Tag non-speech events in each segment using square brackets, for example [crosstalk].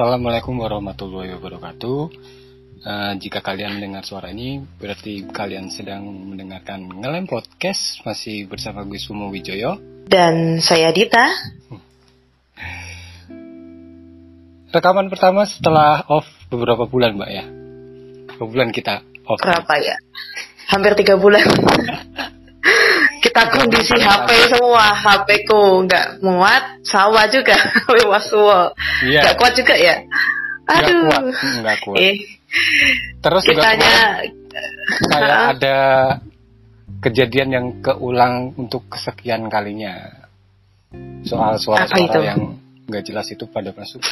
Assalamualaikum warahmatullahi wabarakatuh. Uh, jika kalian mendengar suara ini, berarti kalian sedang mendengarkan Ngelem Podcast masih bersama gue Sumo Wijoyo dan saya Dita. Rekaman pertama setelah off beberapa bulan, Mbak ya. Beberapa bulan kita off. Berapa ya? Hampir tiga bulan. [laughs] kita kondisi HP semua, HP ku nggak muat, sawah juga, [laughs] lewat Iya. nggak kuat juga ya. Nggak Aduh, kuat, nggak kuat. eh, Terus juga kitanya, kemarin kayak ada kejadian yang keulang untuk kesekian kalinya. Soal Apa suara-suara yang nggak jelas itu pada masuk.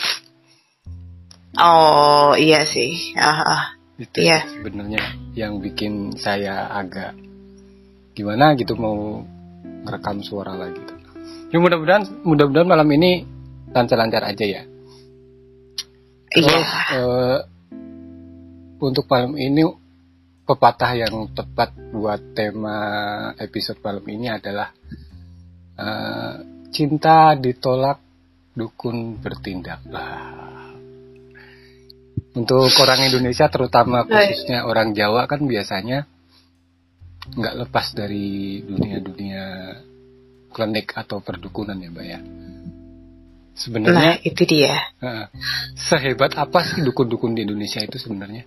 oh iya sih, ah, ah. Itu Iya. sebenarnya yang bikin saya agak gimana gitu mau ngerekam suara lagi gitu. Ya mudah-mudahan mudah-mudahan malam ini lancar-lancar aja ya. iya, Terus eh, untuk malam ini pepatah yang tepat buat tema episode malam ini adalah eh, cinta ditolak dukun bertindak. Lah. Untuk orang Indonesia terutama khususnya orang Jawa kan biasanya nggak lepas dari dunia-dunia klinik atau perdukunan ya, Mbak ya. Sebenarnya nah itu dia. Sehebat apa sih dukun-dukun di Indonesia itu sebenarnya?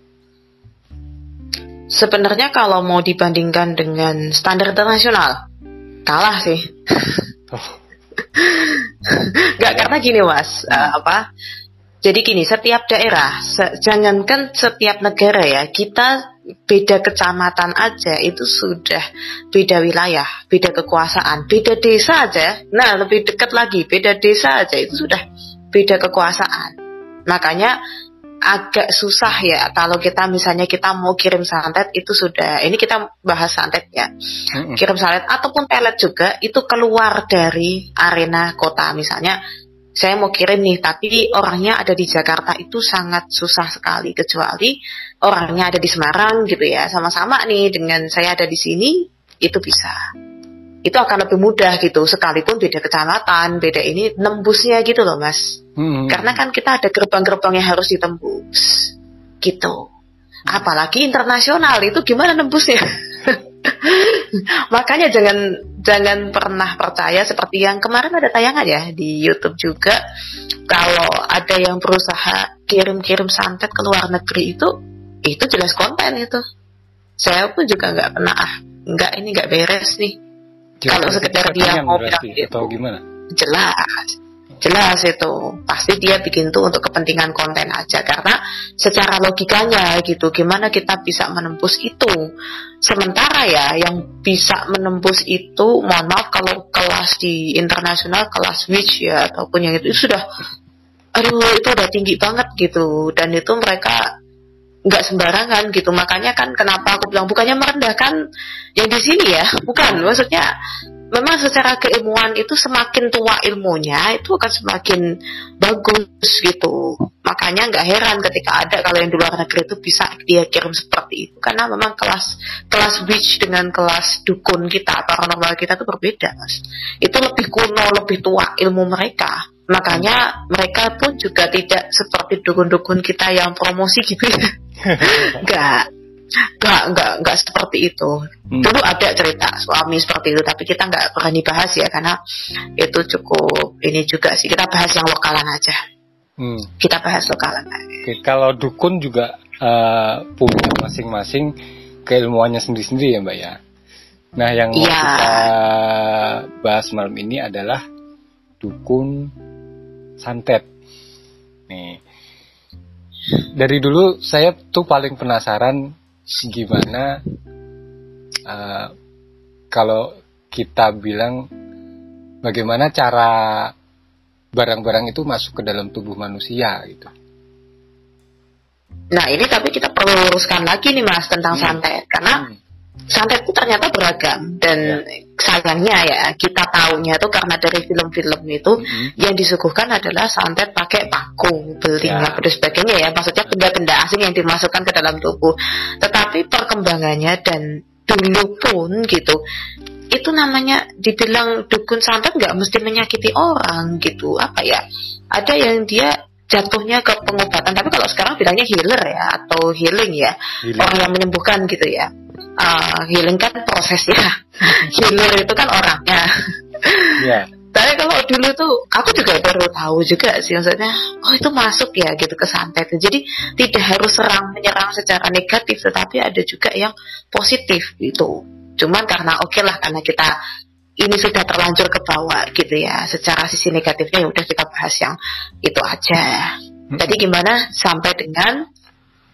Sebenarnya kalau mau dibandingkan dengan standar internasional, kalah sih. Oh, [laughs] Nggak karena gini mas, eh, apa? Jadi gini, setiap daerah, se- jangankan setiap negara ya, kita beda kecamatan aja itu sudah beda wilayah, beda kekuasaan, beda desa aja. Nah lebih dekat lagi, beda desa aja itu sudah beda kekuasaan. Makanya agak susah ya kalau kita misalnya kita mau kirim santet itu sudah, ini kita bahas santet ya kirim salad ataupun pelet juga itu keluar dari arena kota misalnya saya mau kirim nih tapi orangnya ada di Jakarta itu sangat susah sekali kecuali orangnya ada di Semarang gitu ya. Sama-sama nih dengan saya ada di sini itu bisa. Itu akan lebih mudah gitu sekalipun beda kecamatan beda ini nembusnya gitu loh mas. Mm-mm. karena kan kita ada gerbang-gerbang yang harus ditembus gitu. Apalagi internasional itu gimana nembusnya [laughs] makanya jangan jangan pernah percaya seperti yang kemarin ada tayangan ya di YouTube juga kalau ada yang berusaha kirim-kirim santet ke luar negeri itu itu jelas konten itu saya pun juga nggak pernah ah nggak ini nggak beres nih kalau sekedar dia mau berarti, bilang gitu. atau gimana? jelas jelas itu. Pasti dia bikin tuh untuk kepentingan konten aja. Karena secara logikanya gitu gimana kita bisa menembus itu. Sementara ya yang bisa menembus itu mohon maaf kalau kelas di internasional kelas which ya ataupun yang itu, sudah aduh itu udah tinggi banget gitu. Dan itu mereka nggak sembarangan gitu. Makanya kan kenapa aku bilang bukannya merendahkan yang di sini ya? Bukan maksudnya memang secara keilmuan itu semakin tua ilmunya itu akan semakin bagus gitu. Makanya nggak heran ketika ada kalau yang di luar negeri itu bisa dia kirim seperti itu. Karena memang kelas kelas witch dengan kelas dukun kita paranormal kita itu berbeda mas. Itu lebih kuno lebih tua ilmu mereka. Makanya mereka pun juga tidak seperti dukun-dukun kita yang promosi gitu ya. [laughs] Nggak nggak nggak nggak seperti itu Hmm. dulu ada cerita suami seperti itu tapi kita nggak berani bahas ya karena itu cukup ini juga sih kita bahas yang lokalan aja Hmm. kita bahas lokalan aja. Oke, kalau dukun juga eh, punya masing-masing keilmuannya sendiri-sendiri ya Mbak ya. Nah yang mau Iya. kita bahas malam ini adalah dukun santet. Nih, dari dulu saya tuh paling penasaran gimana uh, kalau kita bilang bagaimana cara barang-barang itu masuk ke dalam tubuh manusia gitu. Nah ini tapi kita perlu luruskan lagi nih mas tentang hmm. santet karena hmm santet itu ternyata beragam dan ya. sayangnya ya kita tahunya itu karena dari film-film itu mm-hmm. yang disuguhkan adalah santet pakai paku, beling ya. dan sebagainya ya maksudnya benda-benda asing yang dimasukkan ke dalam tubuh tetapi perkembangannya dan dulu pun gitu itu namanya dibilang dukun santet nggak mesti menyakiti orang gitu apa ya ada yang dia jatuhnya ke pengobatan tapi kalau sekarang bilangnya healer ya atau healing ya healing. orang yang menyembuhkan gitu ya uh, healing kan prosesnya [laughs] healer itu kan orangnya. Yeah. tapi kalau dulu tuh aku juga baru tahu juga sih maksudnya oh itu masuk ya gitu ke santet. Jadi tidak harus serang menyerang secara negatif tetapi ada juga yang positif gitu. Cuman karena oke okay lah karena kita ini sudah terlanjur ke bawah gitu ya. Secara sisi negatifnya ya udah kita bahas yang itu aja. Jadi gimana? Sampai dengan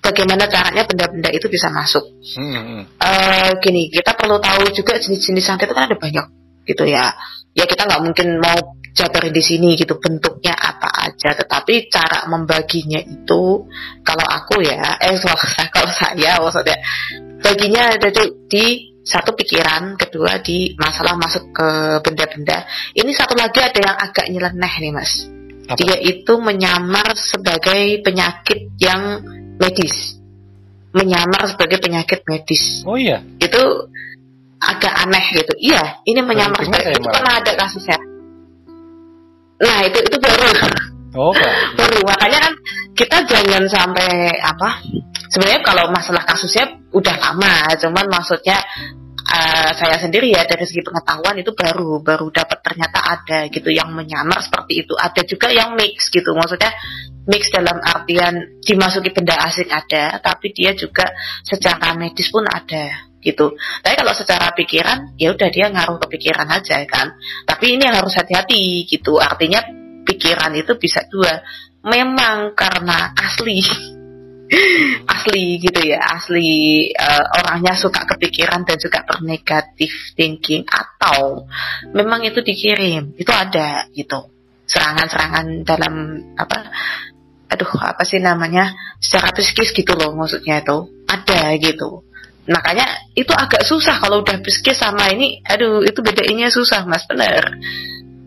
bagaimana caranya benda-benda itu bisa masuk. Hmm. Uh, gini, kita perlu tahu juga jenis-jenis santet itu kan ada banyak gitu ya. Ya kita nggak mungkin mau jabarin di sini gitu bentuknya apa aja, tetapi cara membaginya itu kalau aku ya, eh [laughs] kalau saya maksudnya baginya ada di, di satu pikiran, kedua di masalah masuk ke benda-benda. Ini satu lagi ada yang agak nyeleneh nih mas. Apa? Dia itu menyamar sebagai penyakit yang medis. Menyamar sebagai penyakit medis. Oh iya? Itu agak aneh gitu. Iya ini menyamar. Sebagai itu pernah ada kasusnya nah itu itu baru. Oh [laughs] baru. Makanya kan kita jangan sampai apa sebenarnya kalau masalah kasusnya udah lama. Cuman maksudnya uh, saya sendiri ya dari segi pengetahuan itu baru baru dapat ternyata ada gitu yang menyamar seperti itu. Ada juga yang mix gitu maksudnya mix dalam artian dimasuki benda asing ada tapi dia juga secara medis pun ada gitu. Tapi kalau secara pikiran ya udah dia ngaruh ke pikiran aja kan. Tapi ini harus hati-hati gitu artinya pikiran itu bisa dua. Memang karena asli [laughs] [laughs] asli gitu ya asli uh, orangnya suka kepikiran dan juga bernegatif thinking atau memang itu dikirim itu ada gitu. Serangan-serangan dalam apa aduh apa sih namanya secara psikis gitu loh maksudnya itu ada gitu. Makanya itu agak susah kalau udah psikis sama ini aduh itu bedainnya susah mas bener.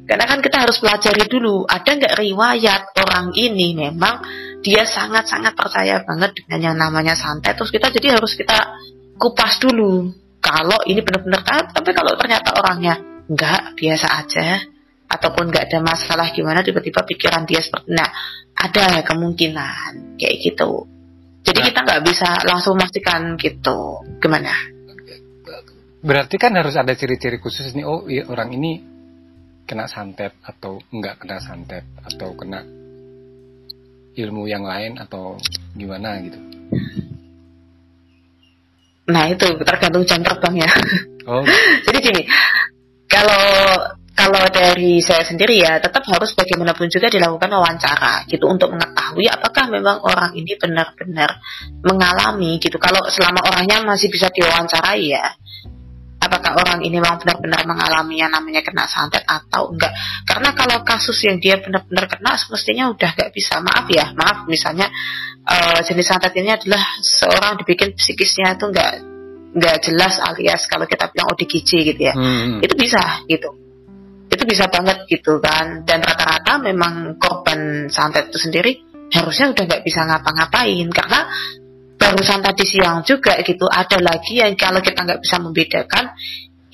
Karena kan kita harus pelajari dulu ada nggak riwayat orang ini memang dia sangat-sangat percaya banget dengan yang namanya santet terus kita jadi harus kita kupas dulu. Kalau ini benar-benar tapi kalau ternyata orangnya nggak biasa aja ataupun nggak ada masalah gimana tiba-tiba pikiran dia seperti nah ada kemungkinan kayak gitu. Jadi nah. kita nggak bisa langsung memastikan gitu. Gimana? Berarti kan harus ada ciri-ciri khusus nih oh iya, orang ini kena santet atau nggak kena santet atau kena ilmu yang lain atau gimana gitu? Nah itu tergantung jam terbang ya. Oh. [laughs] Jadi gini, kalau kalau dari saya sendiri ya tetap harus bagaimanapun juga dilakukan wawancara gitu untuk mengetahui apakah memang orang ini benar-benar mengalami gitu. Kalau selama orangnya masih bisa diwawancarai ya, apakah orang ini memang benar-benar mengalami yang namanya kena santet atau enggak. Karena kalau kasus yang dia benar-benar kena semestinya udah gak bisa. Maaf ya maaf misalnya uh, jenis santet ini adalah seorang dibikin psikisnya itu enggak nggak jelas alias kalau kita bilang ODGJ gitu ya. Hmm. itu bisa gitu. Itu bisa banget gitu kan. Dan rata-rata memang korban santet itu sendiri harusnya udah nggak bisa ngapa-ngapain. Karena barusan tadi siang juga gitu ada lagi yang kalau kita nggak bisa membedakan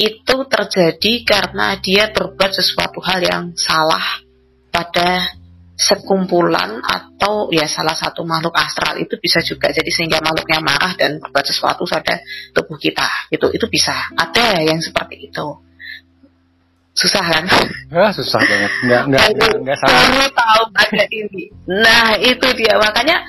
itu terjadi karena dia berbuat sesuatu hal yang salah pada sekumpulan atau ya salah satu makhluk astral itu bisa juga jadi sehingga makhluknya marah dan berbuat sesuatu pada tubuh kita itu itu bisa ada yang seperti itu susah kan? Ya, susah banget. Nggak nggak nggak, nggak salah. tahu ada ini. Nah itu dia makanya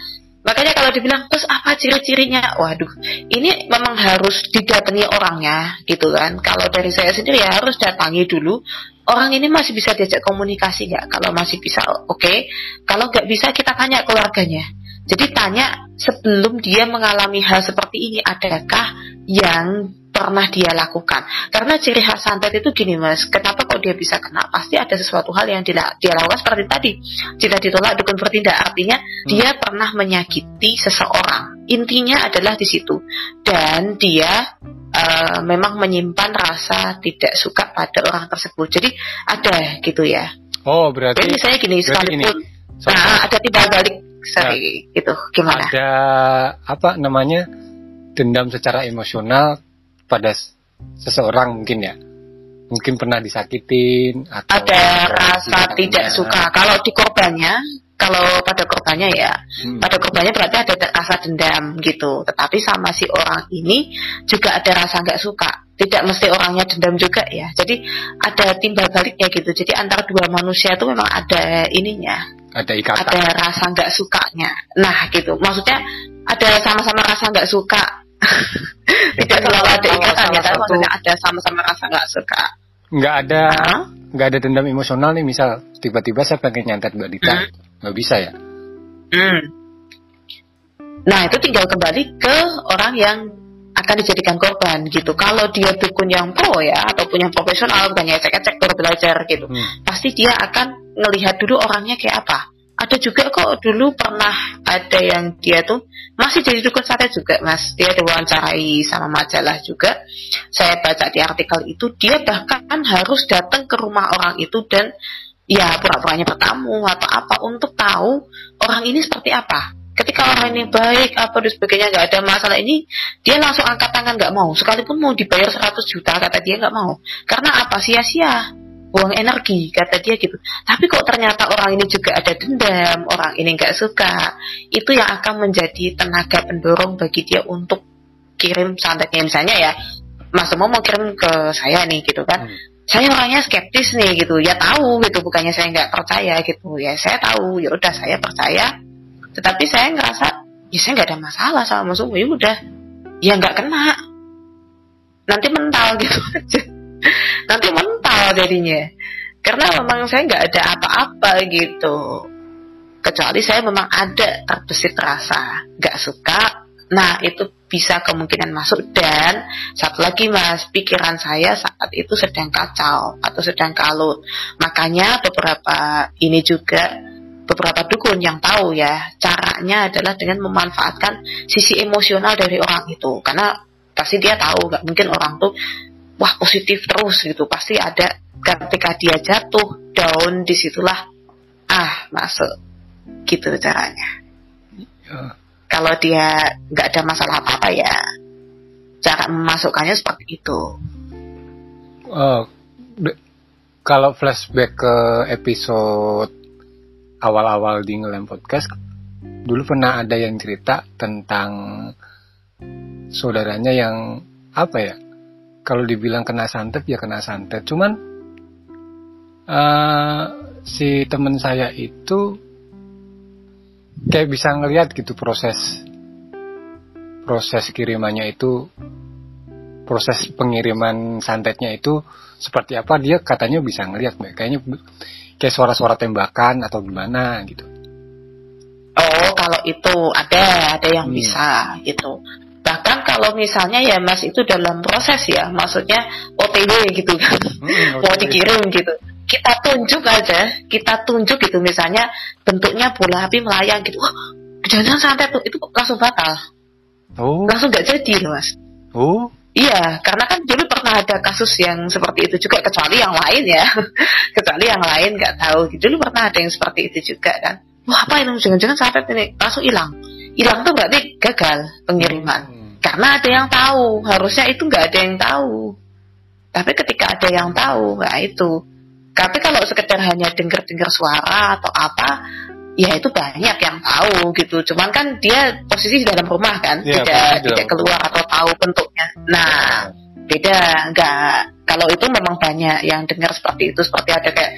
Makanya kalau dibilang terus apa ciri-cirinya? Waduh, ini memang harus didatangi orangnya gitu kan. Kalau dari saya sendiri ya harus datangi dulu. Orang ini masih bisa diajak komunikasi nggak? Kalau masih bisa, oke. Okay. Kalau nggak bisa kita tanya keluarganya. Jadi tanya sebelum dia mengalami hal seperti ini, adakah yang pernah dia lakukan. Karena ciri khas santet itu gini mas, kenapa dia bisa kena? Pasti ada sesuatu hal yang dia, dia lakukan seperti tadi. Jika ditolak dukun bertindak, artinya hmm. dia pernah menyakiti seseorang. Intinya adalah di situ. Dan dia uh, memang menyimpan rasa tidak suka pada orang tersebut. Jadi ada gitu ya. Oh berarti. Jadi misalnya gini sekalipun, nah ada timbal balik sorry nah, gitu gimana? Ada apa namanya dendam secara emosional pada seseorang mungkin ya mungkin pernah disakitin atau ada rasa tidak suka. Kalau di korbannya kalau pada korbannya ya hmm. pada korbannya berarti ada rasa dendam gitu. Tetapi sama si orang ini juga ada rasa nggak suka. Tidak mesti orangnya dendam juga ya. Jadi ada timbal baliknya gitu. Jadi antara dua manusia itu memang ada ininya. Ada ikatan. ada rasa nggak sukanya. Nah gitu. Maksudnya ada sama-sama rasa nggak suka tidak selalu ada ikatan ya kan maksudnya ada sama-sama rasa nggak suka nggak ada nggak ada dendam emosional nih misal tiba-tiba saya pengen nyantet mbak Dita hmm. nggak bisa ya hmm. nah itu tinggal kembali ke orang yang akan dijadikan korban gitu kalau dia dukun yang pro ya ataupun yang profesional bukannya cek-cek baru belajar gitu hmm. pasti dia akan ngelihat dulu orangnya kayak apa ada juga kok dulu pernah ada yang dia tuh masih jadi dukun sate juga mas. Dia diwawancarai sama majalah juga. Saya baca di artikel itu dia bahkan harus datang ke rumah orang itu dan ya pura-puranya bertamu atau apa untuk tahu orang ini seperti apa. Ketika orang ini baik apa dan sebagainya nggak ada masalah. Ini dia langsung angkat tangan nggak mau. Sekalipun mau dibayar 100 juta kata dia nggak mau. Karena apa? Sia-sia buang energi kata dia gitu. Tapi kok ternyata orang ini juga ada dendam orang ini nggak suka itu yang akan menjadi tenaga pendorong bagi dia untuk kirim santetnya misalnya ya Mas Temo mau kirim ke saya nih gitu kan. Hmm. saya orangnya skeptis nih gitu. Ya tahu gitu bukannya saya nggak percaya gitu. Ya saya tahu ya udah saya percaya. Tetapi saya ngerasa ya saya nggak ada masalah sama Mas ya udah ya nggak kena. Nanti mental gitu [laughs] aja. Nanti mental jadinya? Karena memang saya nggak ada apa-apa gitu. Kecuali saya memang ada terbesit rasa nggak suka. Nah itu bisa kemungkinan masuk. Dan satu lagi mas pikiran saya saat itu sedang kacau atau sedang kalut. Makanya beberapa ini juga beberapa dukun yang tahu ya caranya adalah dengan memanfaatkan sisi emosional dari orang itu. Karena pasti dia tahu nggak mungkin orang tuh wah positif terus gitu. Pasti ada ketika dia jatuh down di situlah ah masuk. Gitu caranya. Ya. kalau dia nggak ada masalah apa apa ya cara memasukkannya seperti itu. Uh, kalau flashback ke episode awal-awal di ngelem podcast dulu pernah ada yang cerita tentang saudaranya yang apa ya kalau dibilang kena santet ya kena santet. Cuman uh, si teman saya itu kayak bisa ngelihat gitu proses proses kirimannya itu proses pengiriman santetnya itu seperti apa dia katanya bisa ngelihat kayaknya kayak suara-suara tembakan atau gimana gitu. Oh kalau itu ada ada yang hmm. bisa gitu kalau misalnya ya mas itu dalam proses ya maksudnya OTW gitu kan hmm, mau dikirim gitu kita tunjuk aja kita tunjuk gitu misalnya bentuknya bola api melayang gitu wah jangan santai tuh itu langsung batal oh. langsung nggak jadi loh mas oh Iya, karena kan dulu pernah ada kasus yang seperti itu juga, kecuali yang lain ya, [laughs] kecuali yang lain nggak tahu. Dulu pernah ada yang seperti itu juga kan. Wah apa ini? Jangan-jangan santet ini langsung hilang. Hilang tuh berarti gagal pengiriman. Karena ada yang tahu, harusnya itu nggak ada yang tahu. Tapi ketika ada yang tahu, nggak itu. Tapi kalau sekedar hanya dengar-dengar suara atau apa, ya itu banyak yang tahu gitu. Cuman kan dia posisi di dalam rumah kan, ya, tidak tidak keluar atau tahu bentuknya. Nah, beda nggak. Kalau itu memang banyak yang dengar seperti itu, seperti ada kayak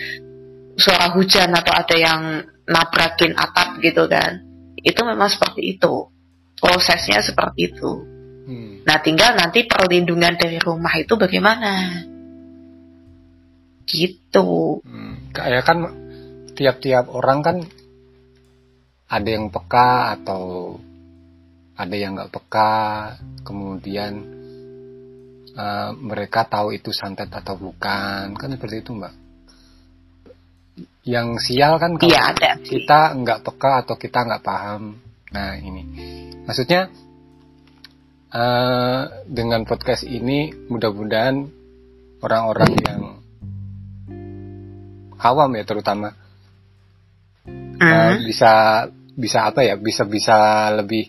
suara hujan atau ada yang nabrakin atap gitu kan. Itu memang seperti itu prosesnya seperti itu. Nah, tinggal nanti perlindungan dari rumah itu bagaimana? Gitu. Hmm. Kayak kan tiap-tiap orang kan ada yang peka atau ada yang nggak peka, kemudian uh, mereka tahu itu santet atau bukan kan seperti itu mbak yang sial kan kalau ada. kita nggak peka atau kita nggak paham nah ini maksudnya uh, dengan podcast ini mudah-mudahan orang-orang yang awam ya terutama uh, Hmm. bisa bisa apa ya bisa bisa lebih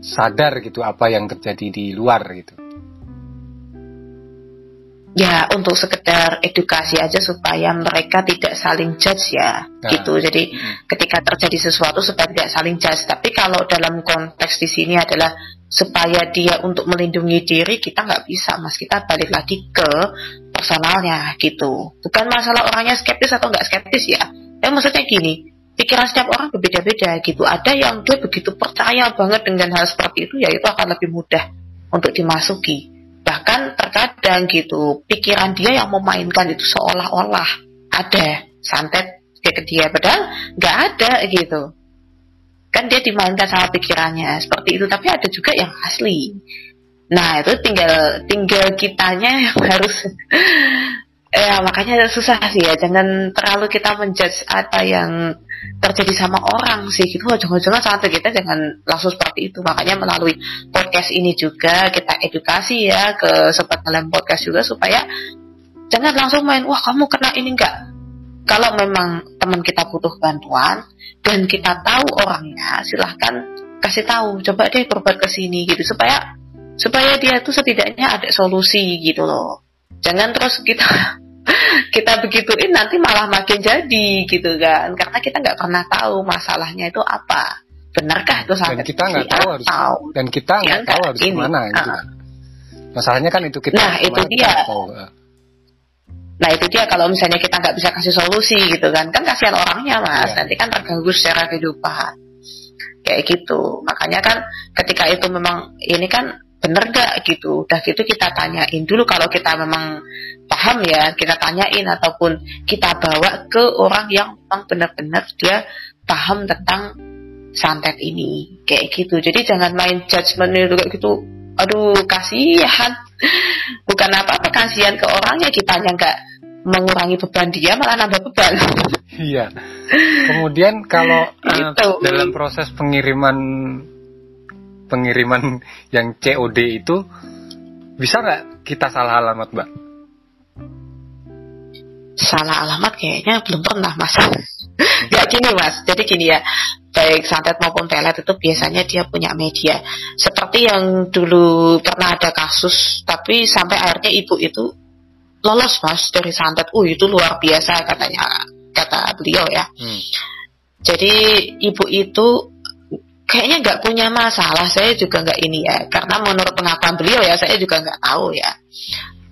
sadar gitu apa yang terjadi di luar gitu ya untuk sekedar edukasi aja supaya mereka tidak saling judge ya Nah. gitu. Jadi Mm. ketika terjadi sesuatu supaya tidak saling judge. Tapi kalau dalam konteks di sini adalah supaya dia untuk melindungi diri kita nggak bisa mas. Kita balik lagi ke personalnya gitu. Bukan masalah orangnya skeptis atau nggak skeptis ya. Tapi maksudnya gini pikiran setiap orang berbeda-beda gitu. Ada yang dia begitu percaya banget dengan hal seperti itu ya itu akan lebih mudah untuk dimasuki bahkan terkadang gitu pikiran dia yang memainkan itu seolah-olah ada. Santet ke dia padahal nggak ada gitu. Kan dia dimainkan sama pikirannya seperti itu. Tapi ada juga yang asli. Nah itu tinggal tinggal kitanya yang [laughs] harus ya makanya susah sih ya. Jangan terlalu kita menjudge apa yang terjadi sama orang sih. Gitu. Jangan-jangan santet kita jangan langsung seperti itu. Makanya melalui podcast ini juga kita edukasi ya ke sobat dalam podcast juga supaya jangan langsung main wah kamu kena ini enggak? Kalau memang teman kita butuh bantuan dan kita tahu orangnya silahkan kasih tahu coba deh berobat ke sini gitu. Supaya supaya dia tuh setidaknya ada solusi gitu loh jangan terus kita [laughs] kita begituin nanti malah makin jadi gitu kan karena kita nggak pernah tahu masalahnya itu apa benarkah itu dan santet kita nggak tahu harus atau dan kita nggak tahu harus ini. ke mana gitu kan masalahnya kan itu kita Nah, itu dia. tahu. Ah. Nah itu dia kalau misalnya kita nggak bisa kasih solusi gitu kan, kan kasihan orangnya mas, Iya. nanti kan terganggu secara kehidupan, kayak gitu. Makanya kan ketika itu memang ini kan bener nggak gitu, udah gitu kita tanyain dulu kalau kita memang paham ya, kita tanyain ataupun kita bawa ke orang yang memang benar-benar dia paham tentang santet ini, kayak gitu. Jadi jangan main judgement itu kayak gitu. Aduh kasihan, bukan apa-apa kasihan ke orangnya kitanya nggak mengurangi beban dia malah nambah beban. Iya. Kemudian kalau [laughs] eh, Gitu. dalam proses pengiriman pengiriman yang COD itu bisa nggak kita salah alamat, Mbak? Salah alamat kayaknya belum pernah mas. Gak [laughs] gini mas, jadi gini ya, baik santet maupun pelet itu biasanya dia punya media. Seperti yang dulu pernah ada kasus, tapi sampai akhirnya ibu itu lolos mas dari santet. Uh itu luar biasa katanya kata beliau ya. Hmm. Jadi ibu itu kayaknya nggak punya masalah. Saya juga nggak ini ya, karena menurut pengakuan beliau ya, saya juga nggak tahu ya.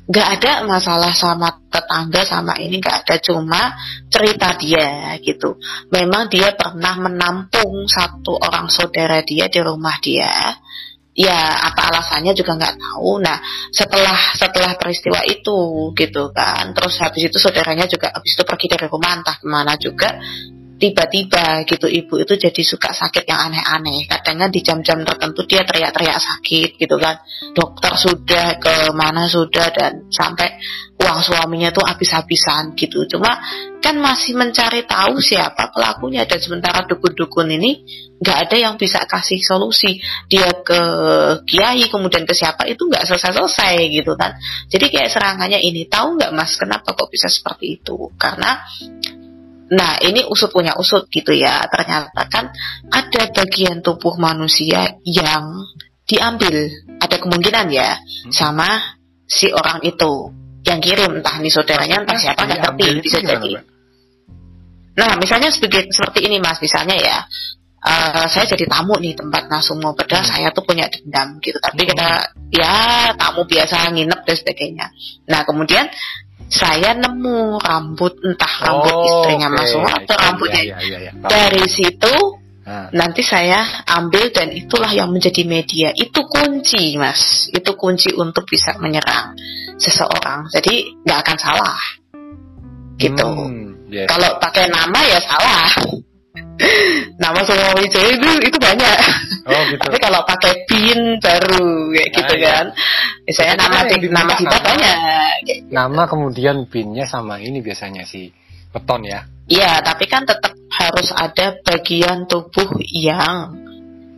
Nggak ada masalah sama tetangga sama ini nggak ada, cuma cerita dia gitu. Memang dia pernah menampung satu orang saudara dia di rumah dia. Ya apa alasannya juga nggak tahu. Nah setelah setelah peristiwa itu gitu kan, terus habis itu saudaranya juga habis itu pergi dari rumah entah ke mana juga tiba-tiba gitu ibu itu jadi suka sakit yang aneh-aneh. Kadangnya di jam-jam tertentu dia teriak-teriak sakit gitu kan. Dokter sudah ke mana sudah dan sampai uang suaminya tuh habis-habisan gitu. Cuma kan masih mencari tahu siapa pelakunya dan sementara dukun-dukun ini nggak ada yang bisa kasih solusi. Dia ke kiai kemudian ke siapa itu nggak selesai-selesai gitu kan. Jadi kayak serangannya ini tahu nggak mas kenapa kok bisa seperti itu? Karena Nah, ini usut punya usut gitu ya. Ternyata kan ada bagian tubuh manusia yang diambil. Ada kemungkinan ya sama si orang itu yang kirim entah ini saudaranya entah siapa nggak ngerti bisa jadi. Nah, misalnya sebagai, seperti ini mas, misalnya ya, eh, saya jadi tamu nih tempat Nasumo, padahal Hmm. saya tuh punya dendam gitu, tapi Hmm. kita ya tamu biasa nginep dan sebagainya. Nah, kemudian saya nemu rambut entah rambut Oh, istrinya oke. Mas Sumo atau Iya, rambutnya. iya, iya. Paham. Dari situ Nah, nanti saya ambil dan itulah yang menjadi media. Itu kunci, Mas. Itu kunci untuk bisa menyerang seseorang. Jadi nggak akan salah. Gitu. hmm, yes. Kalau pakai nama ya salah. Nama semua Wijaya itu itu banyak. Oh gitu. Tapi kalau pakai pin baru kayak gitu Ah, iya. kan. Misalnya Tapi nama kan diminta nama kita nama. banyak. Kayak Nama kemudian pinnya sama ini biasanya si beton ya. Iya, tapi kan tetap harus ada bagian tubuh yang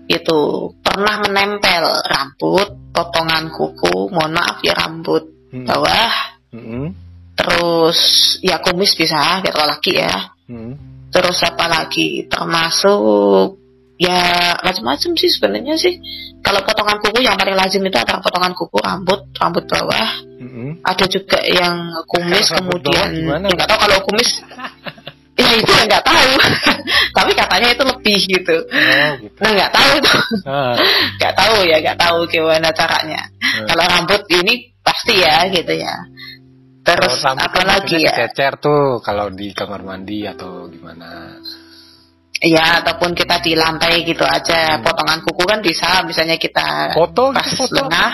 itu pernah menempel rambut, potongan kuku, mohon maaf ya rambut Hmm. bawah, Mm-mm. terus ya kumis bisa kalau laki ya. Mm. Terus apa lagi? Termasuk ya macam-macam sih sebenarnya sih. Kalau potongan kuku yang paling lazim itu antara potongan kuku, rambut, rambut bawah, Mm-mm. ada juga yang kumis Rambut kemudian nggak tahu kalau kumis [laughs] ya itu yang nggak tahu [laughs] tapi katanya itu lebih gitu Oh gitu. nah nggak tahu tuh Ah. nggak tahu ya nggak tahu gimana caranya Hmm. kalau rambut ini pasti ya gitu ya terus rambut apa kan lagi ya Cecer tuh kalau di kamar mandi atau gimana. ya ataupun kita di lantai gitu aja Hmm. potongan kuku kan bisa misalnya kita Foto pas gitu foto. lengah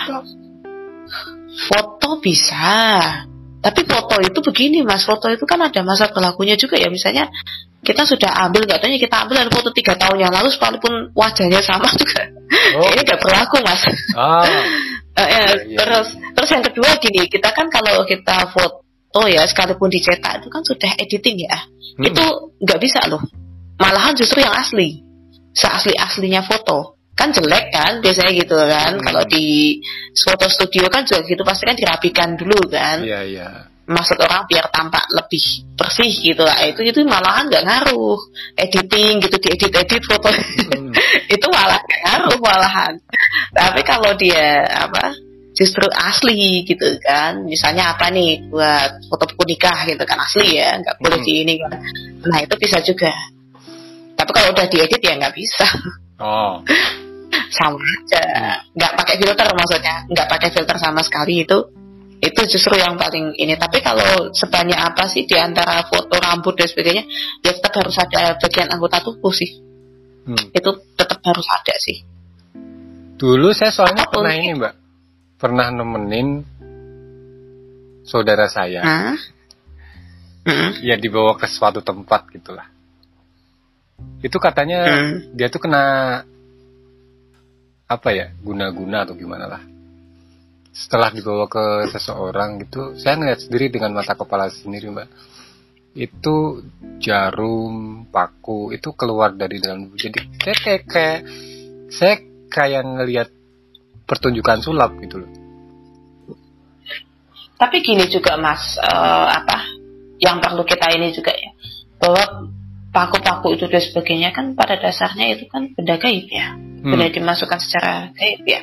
foto bisa tapi foto itu begini mas foto itu kan ada masa berlakunya juga ya misalnya kita sudah ambil katanya kita ambil dari foto tiga tahun yang lalu sekalipun wajahnya sama [laughs] juga Oh. ini nggak berlaku mas Ah. [laughs] Eh, eh, Iya, iya, terus terus yang kedua gini kita kan kalau kita foto ya sekalipun dicetak itu kan sudah editing ya. Hmm. itu nggak bisa loh. Malahan justru yang asli. Seasli aslinya foto. Kan jelek kan biasanya gitu kan. Hmm. kalau di foto studio kan juga gitu pasti kan dirapikan dulu kan. Iya iya. Maksud orang biar tampak lebih bersih gitu lah. Itu itu malahan nggak ngaruh. Editing gitu diedit edit foto. Hmm. [laughs] itu malah nggak ngaruh malahan. Tapi kalau dia apa justru asli gitu kan. Misalnya apa nih buat foto buku nikah gitu kan asli ya nggak boleh Hmm. di ini kan. Nah itu bisa juga. Tapi kalau udah diedit ya nggak bisa. Oh. [laughs] sama aja. Nggak pakai filter maksudnya. Nggak pakai filter sama sekali itu itu justru yang paling ini tapi kalau sebanyak apa sih di antara foto rambut dan sebagainya ya tetap harus ada bagian anggota tubuh sih Hmm. itu tetap harus ada sih Dulu saya soalnya Apa pun pernah ini mbak, pernah nemenin saudara saya? Hmm. ya dibawa ke suatu tempat gitulah. Itu katanya Hmm. dia tuh kena apa ya, guna-guna atau gimana lah. Setelah dibawa ke seseorang gitu, saya ngeliat sendiri dengan mata kepala sendiri mbak. Itu jarum, paku itu keluar dari dalam tubuh. Jadi saya kayak, kayak saya kayak ngelihat pertunjukan sulap gitu loh. tapi gini juga mas eh, apa yang perlu kita ini juga ya bahwa paku-paku itu dan sebagainya kan pada dasarnya itu kan benda gaib ya Hmm. benda dimasukkan secara gaib ya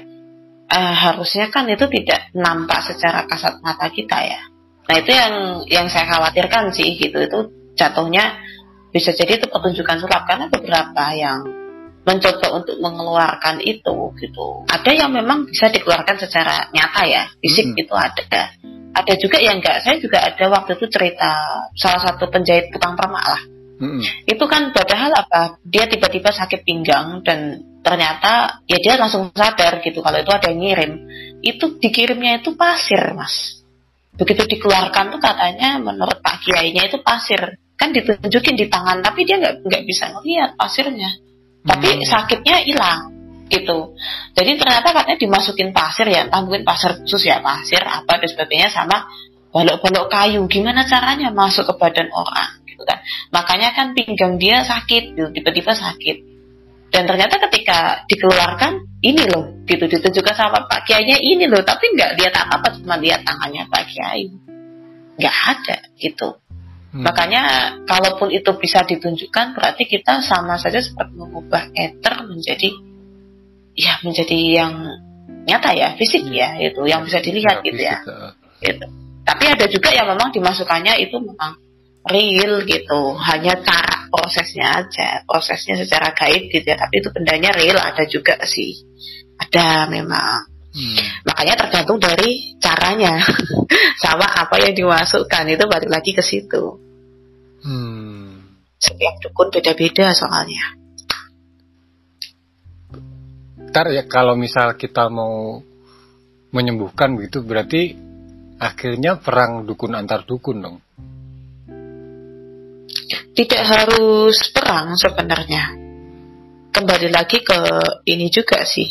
Eh, harusnya kan itu tidak nampak secara kasat mata kita ya. Nah itu yang yang saya khawatirkan sih gitu. Itu jatuhnya bisa jadi itu pertunjukan sulap. Karena beberapa yang mencoba untuk mengeluarkan itu gitu. Ada yang memang bisa dikeluarkan secara nyata ya fisik Mm-mm. itu ada. Ada juga yang enggak. Saya juga ada waktu itu cerita salah satu penjahit tukang permak lah Mm-mm. itu kan padahal apa? Dia tiba-tiba sakit pinggang dan ternyata ya dia langsung sadar gitu kalau itu ada yang ngirim. Itu dikirimnya itu pasir mas. Begitu dikeluarkan tuh katanya menurut Pak Kiainya itu pasir. Kan ditunjukin di tangan tapi dia nggak nggak bisa ngelihat pasirnya. Tapi Hmm. sakitnya hilang gitu. Jadi ternyata katanya dimasukin pasir ya mungkin pasir khusus ya pasir apa dan sebagainya sama balok-balok kayu. Gimana caranya masuk ke badan orang gitu kan. Makanya kan pinggang dia sakit gitu. Tiba-tiba sakit. Dan ternyata ketika dikeluarkan ini loh gitu. Ditunjukkan sama Pak Kiainya ini loh. Tapi nggak lihat apa-apa cuma lihat tangannya Pak Kiai. Nggak ada gitu. Hmm. makanya kalaupun itu bisa ditunjukkan berarti kita sama saja seperti mengubah ether menjadi ya menjadi yang nyata ya fisik ya itu yang bisa dilihat gitu ya. fisik, uh. gitu. Tapi ada juga yang memang dimasukannya itu memang real gitu, hanya cara prosesnya aja, prosesnya secara gaib gitu ya. Tapi itu bendanya real ada juga sih, ada memang. Hmm. Makanya tergantung dari caranya, [laughs] sama apa yang dimasukkan itu balik lagi ke situ. Hmm. Setiap dukun beda-beda soalnya. Ntar ya kalau misal kita mau menyembuhkan begitu berarti akhirnya perang dukun antar dukun dong. Tidak harus perang sebenarnya. Kembali lagi ke ini juga sih.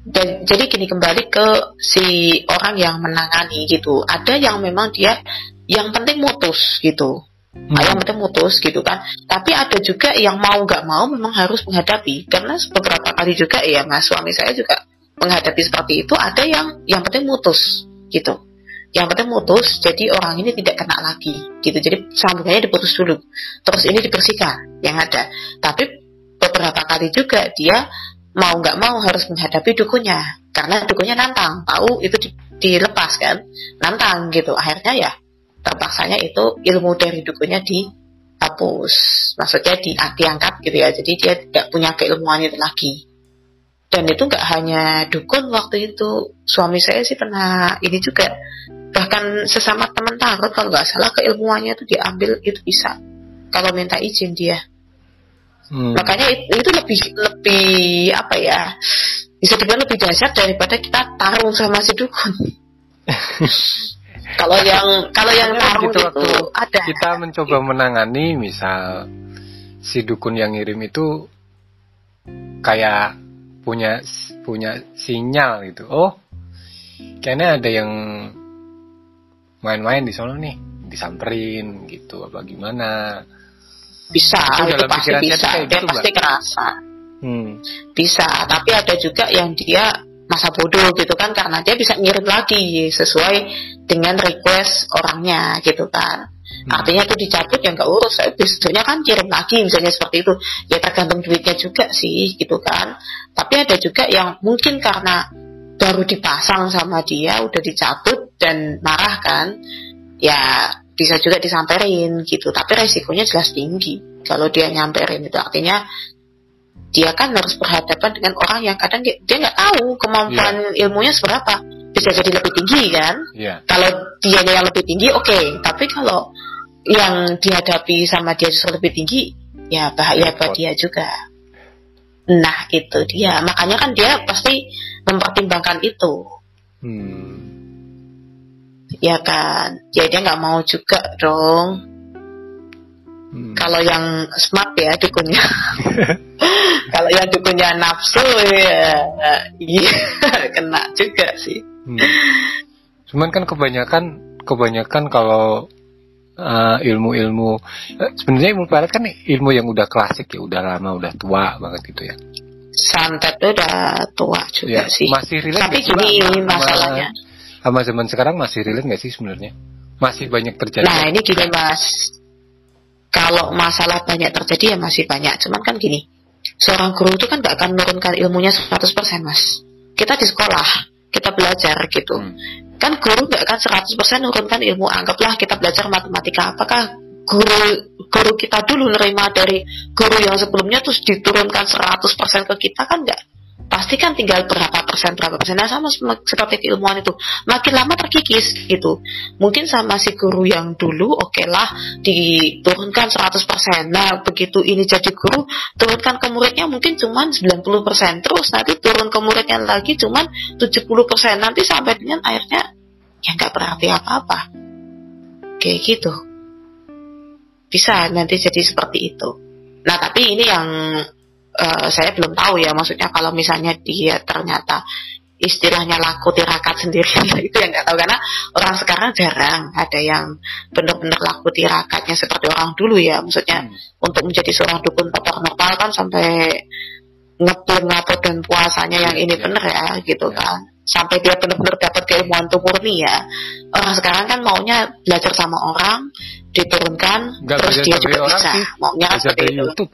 Dan jadi gini kembali ke si orang yang menangani gitu. Ada yang memang dia yang penting mutus gitu. Hmm. yang penting mutus gitu kan. Tapi ada juga yang mau nggak mau memang harus menghadapi. Karena beberapa kali juga ya mas suami saya juga menghadapi seperti itu ada yang yang penting mutus gitu yang penting mutus jadi orang ini tidak kena lagi gitu. Jadi sambungannya diputus dulu terus ini dibersihkan yang ada. Tapi beberapa kali juga dia mau nggak mau harus menghadapi dukunya karena dukunya nantang tahu itu di, dilepas kan nantang gitu. Akhirnya ya terpaksanya itu ilmu dari dukunya dihapus maksudnya di, diangkat gitu ya. Jadi dia tidak punya keilmuan itu lagi. Dan itu nggak hanya dukun waktu itu suami saya sih pernah ini juga bahkan sesama teman tarot kalau nggak salah keilmuannya itu diambil itu bisa kalau minta izin dia Hmm. Makanya itu, itu lebih lebih apa ya? Bisa dibilang lebih dahsyat daripada kita tarung sama si dukun. kalau yang kalau yang tarung gitu, itu ada. Kita mencoba menangani misal si dukun yang ngirim itu kayak punya punya sinyal gitu. Oh, kayaknya ada yang main-main di sana nih, disamperin gitu apa gimana. Bisa itu, itu pasti bisa dia gitu, pasti kerasa. Hmm. bisa tapi ada juga yang dia masa bodoh gitu kan karena dia bisa ngirim lagi sesuai dengan request orangnya gitu kan. Hmm. artinya itu dicabut ya nggak urus biasanya kan kirim lagi misalnya seperti itu. Ya tergantung duitnya juga sih gitu kan. Tapi ada juga yang mungkin karena baru dipasang sama dia udah dicabut dan marah kan ya bisa juga disamperin gitu. Tapi resikonya jelas tinggi kalau dia nyamperin itu. Artinya dia kan harus berhadapan dengan orang yang kadang dia nggak tahu kemampuan yeah. ilmunya seberapa. Bisa jadi lebih tinggi kan? Yeah. kalau dia yang lebih tinggi oke. Okay. tapi kalau yang dihadapi sama dia justru lebih tinggi ya bahaya buat dia juga. Nah itu dia. Makanya kan dia pasti mempertimbangkan itu. Hmm. Ya kan? Ya dia nggak mau juga dong. Hmm. kalau yang smart ya dukunnya. [laughs] Kalau yang dukunnya nafsu ya iya [laughs] kena juga sih. Hmm. cuman kan kebanyakan kebanyakan kalau uh, ilmu-ilmu uh, sebenarnya ilmu barat kan ilmu yang udah klasik ya udah lama udah tua banget gitu ya santet udah tua juga ya, sih masih relate tapi gini masalahnya sama zaman sekarang masih relate nggak sih sebenarnya? Masih banyak terjadi. Nah ini gini mas, kalau masalah banyak terjadi ya masih banyak. Cuman kan gini, seorang guru itu kan nggak akan menurunkan ilmunya 100% mas. Kita di sekolah, kita belajar gitu. Hmm. Kan guru nggak akan 100% menurunkan ilmu. Anggaplah kita belajar matematika. Apakah guru guru kita dulu nerima dari guru yang sebelumnya terus diturunkan 100% ke kita kan nggak? Pasti kan tinggal berapa persen berapa persen. Nah sama seperti keilmuan itu. Makin lama terkikis gitu. Mungkin sama si guru yang dulu oke okay lah diturunkan 100% nah begitu ini jadi guru turunkan ke muridnya mungkin cuma 90% terus nanti turun ke muridnya lagi cuma 70% nanti sampai dengan akhirnya ya nggak berarti apa-apa. Kayak gitu bisa nanti jadi seperti itu nah tapi ini yang uh, saya belum tahu ya maksudnya kalau misalnya dia ternyata istilahnya laku tirakat sendiri [laughs] itu yang nggak tahu karena orang sekarang jarang ada yang benar-benar laku tirakatnya seperti orang dulu ya maksudnya hmm. untuk menjadi seorang dukun tokoh normal kan sampai ngepul ngapot dan puasanya yang ini ya. bener ya gitu ya. kan sampai dia benar-benar dapat keilmuan tuh murni ya. Orang sekarang kan maunya belajar sama orang diturunkan Gak terus dia juga bisa. sih. maunya seperti itu.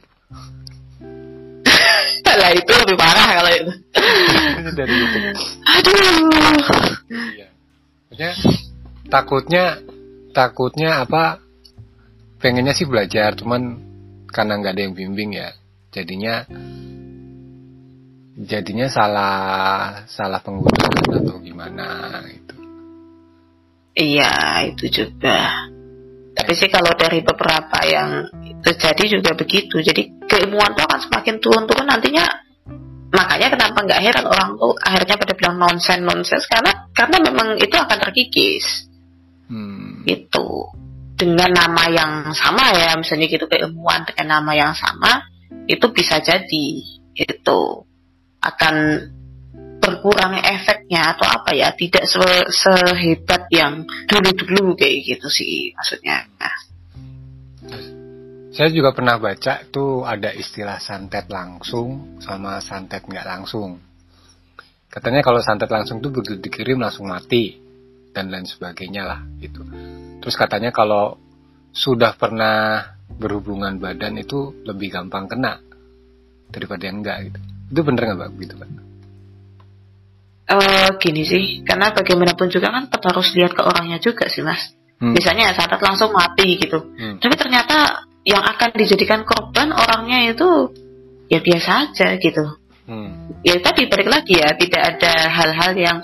[laughs] Lah itu lebih parah kalau itu. Dari itu aduh. Iya. maksudnya takutnya takutnya apa pengennya sih belajar cuman karena nggak ada yang bimbing ya. Jadinya jadinya salah salah penggunaan atau gimana itu iya itu juga tapi sih kalau dari beberapa yang terjadi juga begitu. Jadi keilmuan itu akan semakin turun-turun nantinya. Makanya kenapa nggak heran orang tuh akhirnya pada bilang nonsen nonsen karena karena memang itu akan terkikis. Hmm. Itu. dengan nama yang sama ya misalnya gitu keilmuan dengan nama yang sama itu bisa jadi itu akan berkurang efeknya atau apa ya tidak se sehebat yang dulu-dulu kayak gitu sih maksudnya nah. saya juga pernah baca tuh ada istilah santet langsung sama santet nggak langsung katanya kalau santet langsung tuh begitu dikirim langsung mati dan lain sebagainya lah gitu Terus katanya kalau sudah pernah berhubungan badan itu lebih gampang kena daripada yang enggak gitu. Itu bener nggak Mbak gitu Pak? Uh, gini sih, karena bagaimanapun juga kan tetap harus lihat ke orangnya juga sih mas. Hmm. Misalnya saat langsung mati gitu, hmm. tapi ternyata yang akan dijadikan korban orangnya itu ya biasa aja gitu. Hmm. Ya tadi balik lagi ya, tidak ada hal-hal yang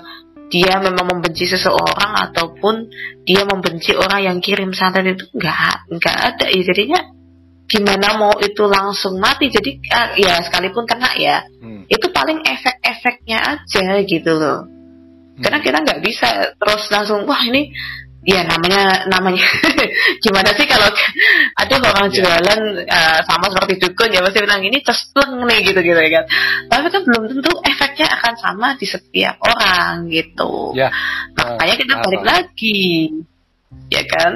dia memang membenci seseorang ataupun dia membenci orang yang kirim santet itu nggak nggak ada ya jadinya gimana mau itu langsung mati jadi ah, ya sekalipun kena ya hmm. itu paling efek-efeknya aja gitu loh hmm. karena kita nggak bisa terus langsung wah ini ya namanya namanya [laughs] gimana sih kalau ada orang yeah. jualan uh, sama seperti dukun ya pasti bilang ini cespleng nih gitu gitu ya kan tapi kan belum tentu efeknya akan sama di setiap orang gitu yeah. makanya kita balik uh, lagi ya kan?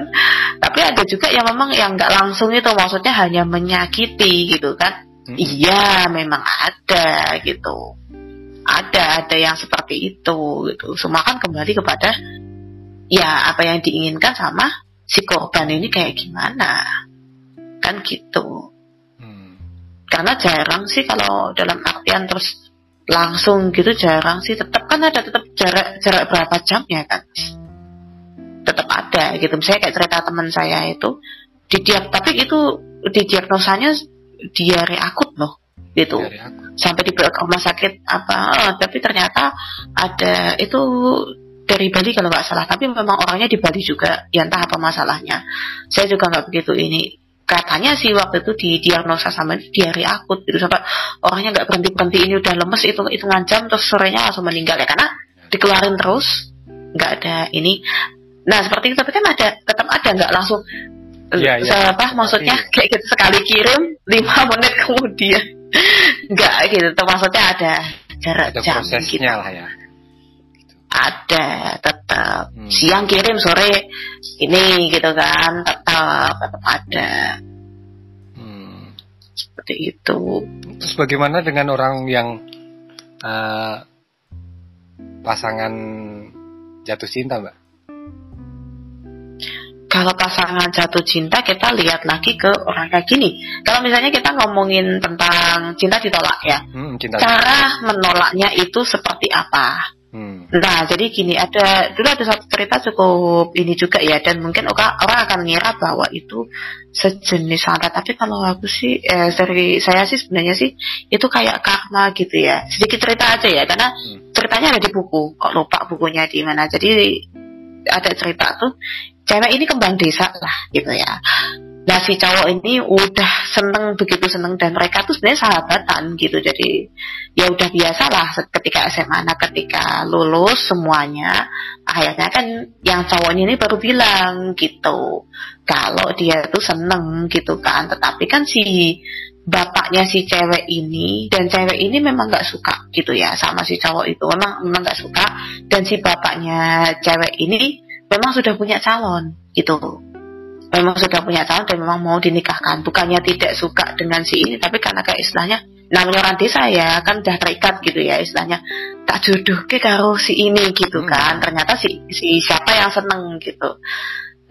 Tapi ada juga yang memang yang nggak langsung itu maksudnya hanya menyakiti gitu kan? Hmm. iya memang ada gitu. Ada ada yang seperti itu gitu. Semua kan kembali kepada ya apa yang diinginkan sama si korban ini kayak gimana? Kan gitu. Hmm. karena jarang sih kalau dalam artian terus langsung gitu jarang sih. Tetap kan ada tetap jarak jarak berapa jam ya kan tetap ada gitu. Misalnya kayak cerita teman saya itu di diag tapi itu di diagnosanya diare akut loh gitu. Sampai di rumah sakit apa oh, tapi ternyata ada itu dari Bali kalau nggak salah. Tapi memang orangnya di Bali juga ya entah apa masalahnya. Saya juga nggak begitu ini. Katanya sih waktu itu di diagnosa sama diare akut gitu. Sampai orangnya nggak berhenti berhenti ini udah lemes itu itu jam terus sorenya langsung meninggal ya. Karena dikeluarin terus nggak ada ini nah seperti itu tapi kan ada tetap ada nggak langsung ya, ya. apa maksudnya ya. kayak gitu sekali kirim lima [laughs] menit kemudian nggak gitu maksudnya ada jarak ada jam prosesnya gitu. lah ya ada tetap hmm. siang kirim sore ini gitu kan tetap tetap ada hmm. seperti itu terus bagaimana dengan orang yang uh, pasangan jatuh cinta mbak kalau pasangan jatuh cinta kita lihat lagi ke orang kayak gini. Kalau misalnya kita ngomongin tentang cinta ditolak ya hmm, cinta cara menolaknya itu seperti apa? Hmm. Nah, jadi gini ada dulu ada satu cerita cukup ini juga ya dan mungkin orang, akan ngira bahwa itu sejenis santet tapi kalau aku sih eh, dari saya sih sebenarnya sih itu kayak karma gitu ya. Sedikit cerita aja ya karena hmm. ceritanya ada di buku. Kok lupa bukunya di mana. Jadi ada cerita tuh cewek ini kembang desa lah gitu ya. Nah si cowok ini udah seneng begitu seneng dan mereka tuh sebenarnya sahabatan gitu. Jadi ya udah biasa lah ketika SMA nah ketika lulus semuanya akhirnya kan yang cowoknya ini baru bilang gitu. Kalau dia tuh seneng gitu kan. Tetapi kan si bapaknya si cewek ini dan cewek ini memang nggak suka gitu ya sama si cowok itu. Memang memang nggak suka. Dan si bapaknya cewek ini memang sudah punya calon gitu. Memang sudah punya calon dan memang mau dinikahkan. Bukannya tidak suka dengan si ini tapi karena kayak istilahnya namanya orang desa ya kan udah terikat gitu ya istilahnya. Tak jodoh ke karo si ini gitu hmm. kan. Ternyata si si siapa yang seneng gitu.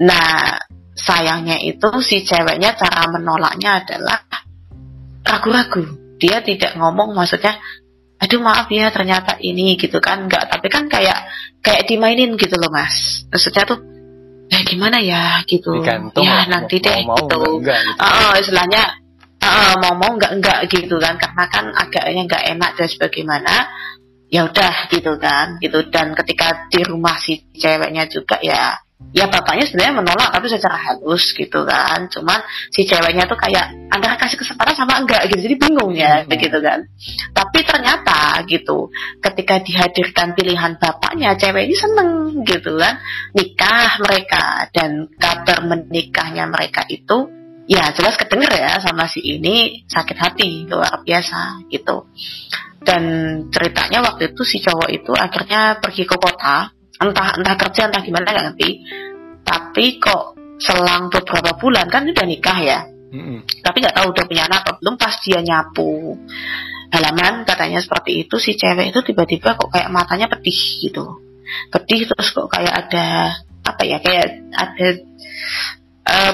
Nah sayangnya itu si ceweknya cara menolaknya adalah ragu-ragu. Dia tidak ngomong maksudnya aduh maaf ya ternyata ini gitu kan. Enggak tapi kan kayak kayak dimainin gitu loh mas. Maksudnya tuh eh gimana ya? gitu. Digantung, ya nanti deh mau, gitu, enggak, gitu. Uh, istilahnya uh, mau mau enggak enggak gitu kan. Karena kan agaknya enggak enak dan sebagaimana ya udah gitu kan gitu. Dan ketika di rumah si ceweknya juga ya ya bapaknya sebenarnya menolak tapi secara halus gitu kan. Cuman si ceweknya tuh kayak antara kasih kesempatan sama enggak? gitu. Jadi bingung ya hmm. gitu kan. Tapi ternyata gitu ketika dihadirkan pilihan bapaknya cewek ini seneng gitu kan. Nikah mereka dan kabar menikahnya mereka itu ya jelas kedenger ya sama si ini sakit hati luar biasa gitu. Dan ceritanya waktu itu si cowok itu akhirnya pergi ke kota entah entah kerja entah gimana nggak ngerti. Tapi kok selang beberapa bulan kan udah nikah ya. Mm-hmm. tapi nggak tahu udah punya anak apa belum pas dia nyapu. Halaman katanya seperti itu si cewek itu tiba-tiba kok kayak matanya pedih gitu. Pedih terus kok kayak ada apa ya kayak ada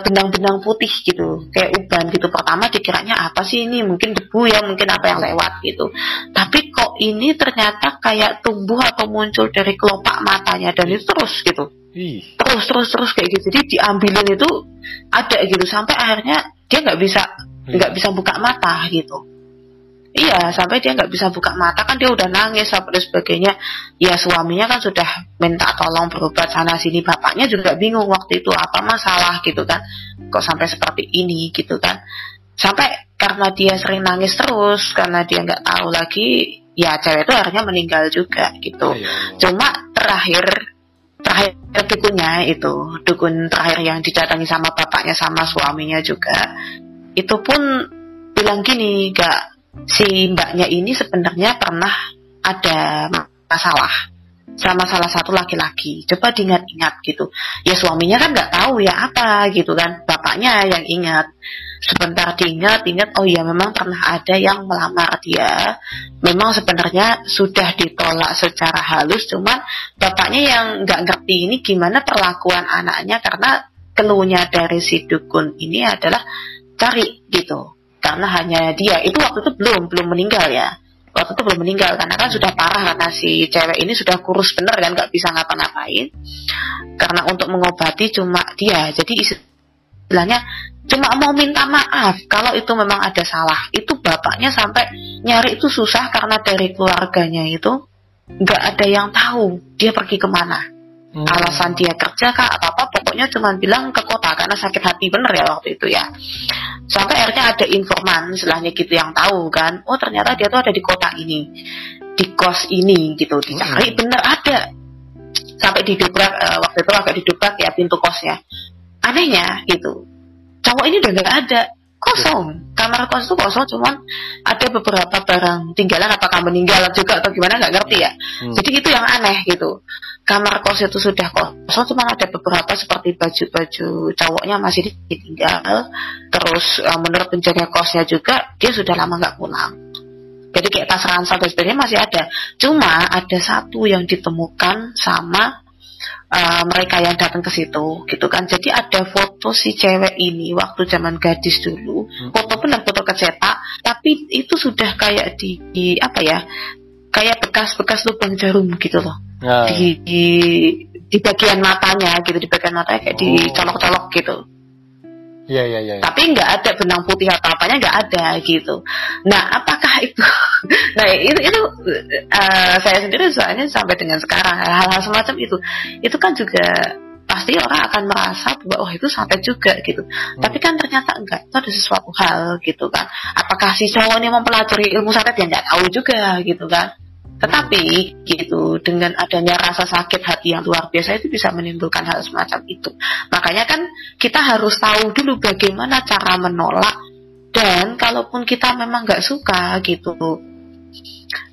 benang-benang putih gitu. Kayak uban gitu. Pertama dikiranya apa sih ini? Mungkin debu ya mungkin apa yang lewat gitu. Tapi kok ini ternyata kayak tumbuh atau muncul dari kelopak matanya dan itu terus gitu. Ih. terus terus terus kayak gitu. Jadi diambilin itu ada gitu. Sampai akhirnya dia nggak bisa nggak bisa buka mata gitu Iya, sampai dia nggak bisa buka mata kan dia udah nangis dan sebagainya. Ya suaminya kan sudah minta tolong berobat sana sini. Bapaknya juga bingung waktu itu apa masalah gitu kan. Kok sampai seperti ini gitu kan. Sampai karena dia sering nangis terus, karena dia nggak tahu lagi, ya cewek itu akhirnya meninggal juga gitu. Ayo. Cuma terakhir terakhir dukunnya itu dukun terakhir yang didatangi sama bapaknya sama suaminya juga itu pun bilang gini gak si mbaknya ini sebenarnya pernah ada masalah sama salah satu laki-laki. Coba diingat-ingat gitu. Ya suaminya kan nggak tahu ya apa gitu kan. Bapaknya yang ingat. Sebentar diingat, ingat oh ya memang pernah ada yang melamar dia. Memang sebenarnya sudah ditolak secara halus, cuman bapaknya yang nggak ngerti ini gimana perlakuan anaknya karena keluhnya dari si dukun ini adalah cari gitu karena hanya dia. Itu waktu itu belum belum meninggal ya. Waktu itu belum meninggal karena kan sudah parah karena si cewek ini sudah kurus bener kan nggak bisa ngapa-ngapain. Karena untuk mengobati cuma dia. Jadi istilahnya cuma mau minta maaf kalau itu memang ada salah. Itu bapaknya sampai nyari itu susah karena dari keluarganya itu nggak ada yang tahu dia pergi ke mana. Hmm. alasan dia kerja kah atau apa pokoknya cuma bilang ke kota karena sakit hati bener ya waktu itu ya. Sampai akhirnya ada informan istilahnya gitu yang tahu kan oh ternyata dia tuh ada di kota ini di kos ini gitu dicari hmm. bener ada. Sampai didobrak uh, waktu itu agak didobrak ya pintu kosnya. Anehnya gitu cowok ini udah nggak ada kosong. Kamar kos itu kosong cuman ada beberapa barang tinggalan apakah meninggal juga atau gimana nggak ngerti ya. Hmm. jadi itu yang aneh gitu kamar kos itu sudah kosong cuma ada beberapa seperti baju-baju cowoknya masih ditinggal. Terus uh, menurut penjaga kosnya juga dia sudah lama nggak pulang. Jadi kayak tas ransel dan sebagainya masih ada. Cuma ada satu yang ditemukan sama uh, mereka yang datang ke situ gitu kan. Jadi ada foto si cewek ini waktu zaman gadis dulu. Hmm. foto pun dan foto kecetak. Tapi itu sudah kayak di, di apa ya kayak bekas-bekas lubang jarum gitu loh ya. di, di di bagian matanya gitu di bagian matanya kayak oh. dicolok-colok gitu Iya iya iya. Tapi nggak ada benang putih atau apanya nggak ada gitu. Nah apakah itu? [laughs] nah itu itu uh, saya sendiri soalnya sampai dengan sekarang hal-hal semacam itu itu kan juga pasti orang akan merasa bahwa oh itu santet juga gitu. Hmm. Tapi kan ternyata enggak itu ada sesuatu hal gitu kan. Apakah si cowok ini mempelajari ilmu santet yang nggak tahu juga gitu kan? Tetapi gitu dengan adanya rasa sakit hati yang luar biasa itu bisa menimbulkan hal semacam itu. Makanya kan kita harus tahu dulu bagaimana cara menolak dan kalaupun kita memang nggak suka gitu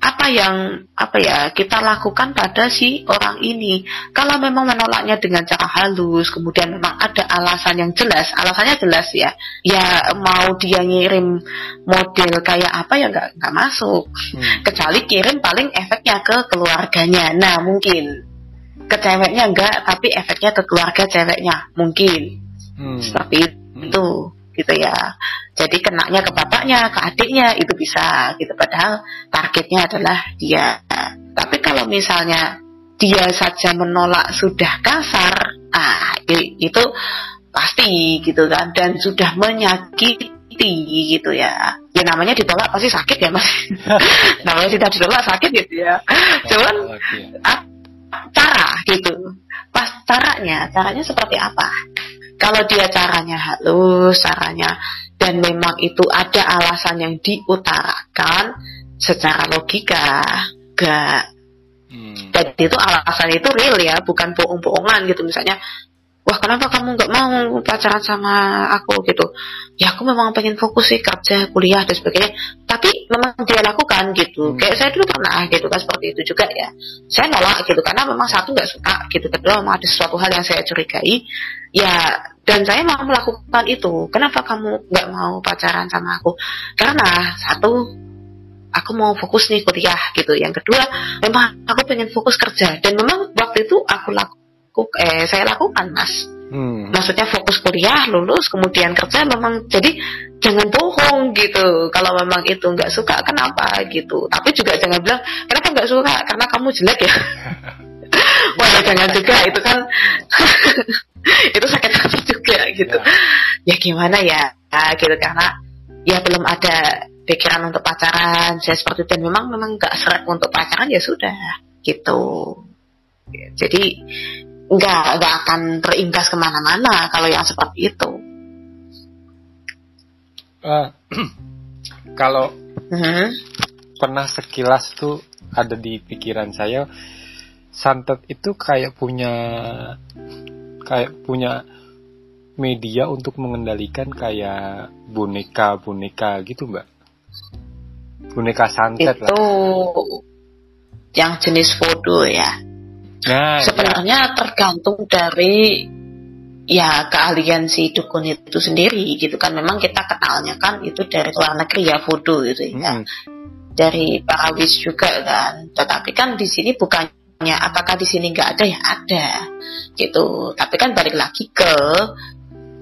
apa yang apa ya kita lakukan pada si orang ini. Kalau memang menolaknya dengan cara halus kemudian memang ada alasan yang jelas alasannya jelas ya. Ya mau dia ngirim model kayak apa ya nggak nggak masuk. Hmm. kecuali kirim paling efeknya ke keluarganya. Nah mungkin. Ke ceweknya enggak tapi efeknya ke keluarga ceweknya. Mungkin. Hmm. seperti itu. Hmm gitu ya. Jadi kenaknya ke bapaknya, ke adiknya itu bisa gitu. Padahal targetnya adalah dia. Tapi kalau misalnya dia saja menolak sudah kasar, ah itu pasti gitu kan dan sudah menyakiti gitu ya. Ya namanya ditolak pasti sakit ya mas. [laughs] namanya tidak ditolak sakit gitu ya. Cuman cara gitu. Pas caranya caranya seperti apa kalau dia caranya halus caranya dan memang itu ada alasan yang diutarakan secara logika gak hmm. dan itu alasan itu real ya bukan bohong-bohongan gitu. Misalnya wah kenapa kamu nggak mau pacaran sama aku? gitu ya aku memang pengen fokus sih kerja kuliah dan sebagainya. Tapi memang dia lakukan gitu. Hmm. kayak saya dulu pernah gitu kan seperti itu juga ya. Saya nolak gitu karena memang satu nggak suka gitu. Kedua memang ada sesuatu hal yang saya curigai. Ya dan saya mau melakukan itu. Kenapa kamu nggak mau pacaran sama aku? Karena satu aku mau fokus nih kuliah gitu. Yang kedua memang aku pengen fokus kerja. Dan memang waktu itu aku lakukan eh saya lakukan mas hmm. maksudnya fokus kuliah lulus kemudian kerja memang jadi jangan bohong gitu. Kalau memang itu nggak suka kenapa gitu? Tapi juga jangan bilang kenapa nggak suka? Karena kamu jelek ya. [laughs] Wah ya jangan juga itu kan [laughs] itu sakit hati juga gitu. Ya. ya gimana ya? Nah, gitu karena ya belum ada pikiran untuk pacaran saya seperti itu. Dan memang memang nggak seret untuk pacaran ya sudah gitu. Jadi nggak nggak akan terimbas ke mana-mana kalau yang seperti itu. Uh, [clears throat] kalau uh-huh. pernah sekilas tuh ada di pikiran saya, santet itu kayak punya kayak punya media untuk mengendalikan kayak boneka-boneka gitu mbak boneka santet itu lah. yang jenis foto ya Nah, sebenarnya ya. tergantung dari ya keahlian si dukun itu sendiri gitu kan. Memang kita kenalnya kan itu dari luar negeri ya voodoo gitu ya. Hmm. dari parawis juga kan. Tetapi kan di sini bukannya apakah di sini nggak ada? Ya ada gitu. Tapi kan balik lagi ke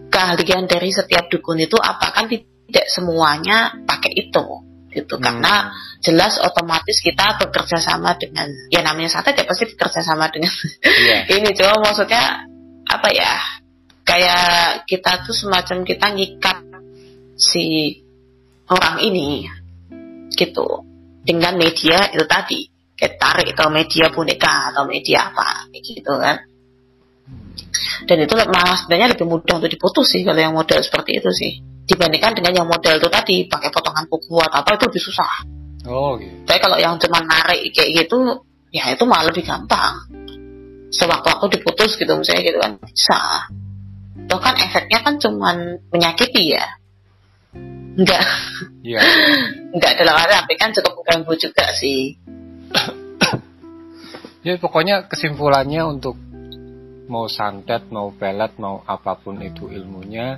keahlian dari setiap dukun itu apakah tidak semuanya pakai itu gitu. Hmm. karena jelas otomatis kita bekerja sama dengan ya namanya santet ya pasti bekerja sama dengan yeah. [laughs] ini. Cuma maksudnya apa ya kayak kita tuh semacam kita ngikat si orang ini gitu. Dengan media itu tadi kayak tarik atau media boneka atau media apa gitu kan. Dan itu malah sebenarnya lebih mudah untuk diputus sih kalau yang model seperti itu sih dibandingkan dengan yang model itu tadi pakai potongan kuku atau apa itu lebih susah. Oh gitu. Tapi kalau yang cuma narik kayak gitu, ya itu malah lebih gampang. Sewaktu-waktu diputus gitu misalnya gitu kan bisa. Itu kan efeknya kan cuma menyakiti ya. Enggak. Iya. [laughs] Enggak dalam arti tapi kan cukup mengganggu juga sih. [coughs] ya pokoknya kesimpulannya untuk mau santet, mau pelet, mau apa pun itu ilmunya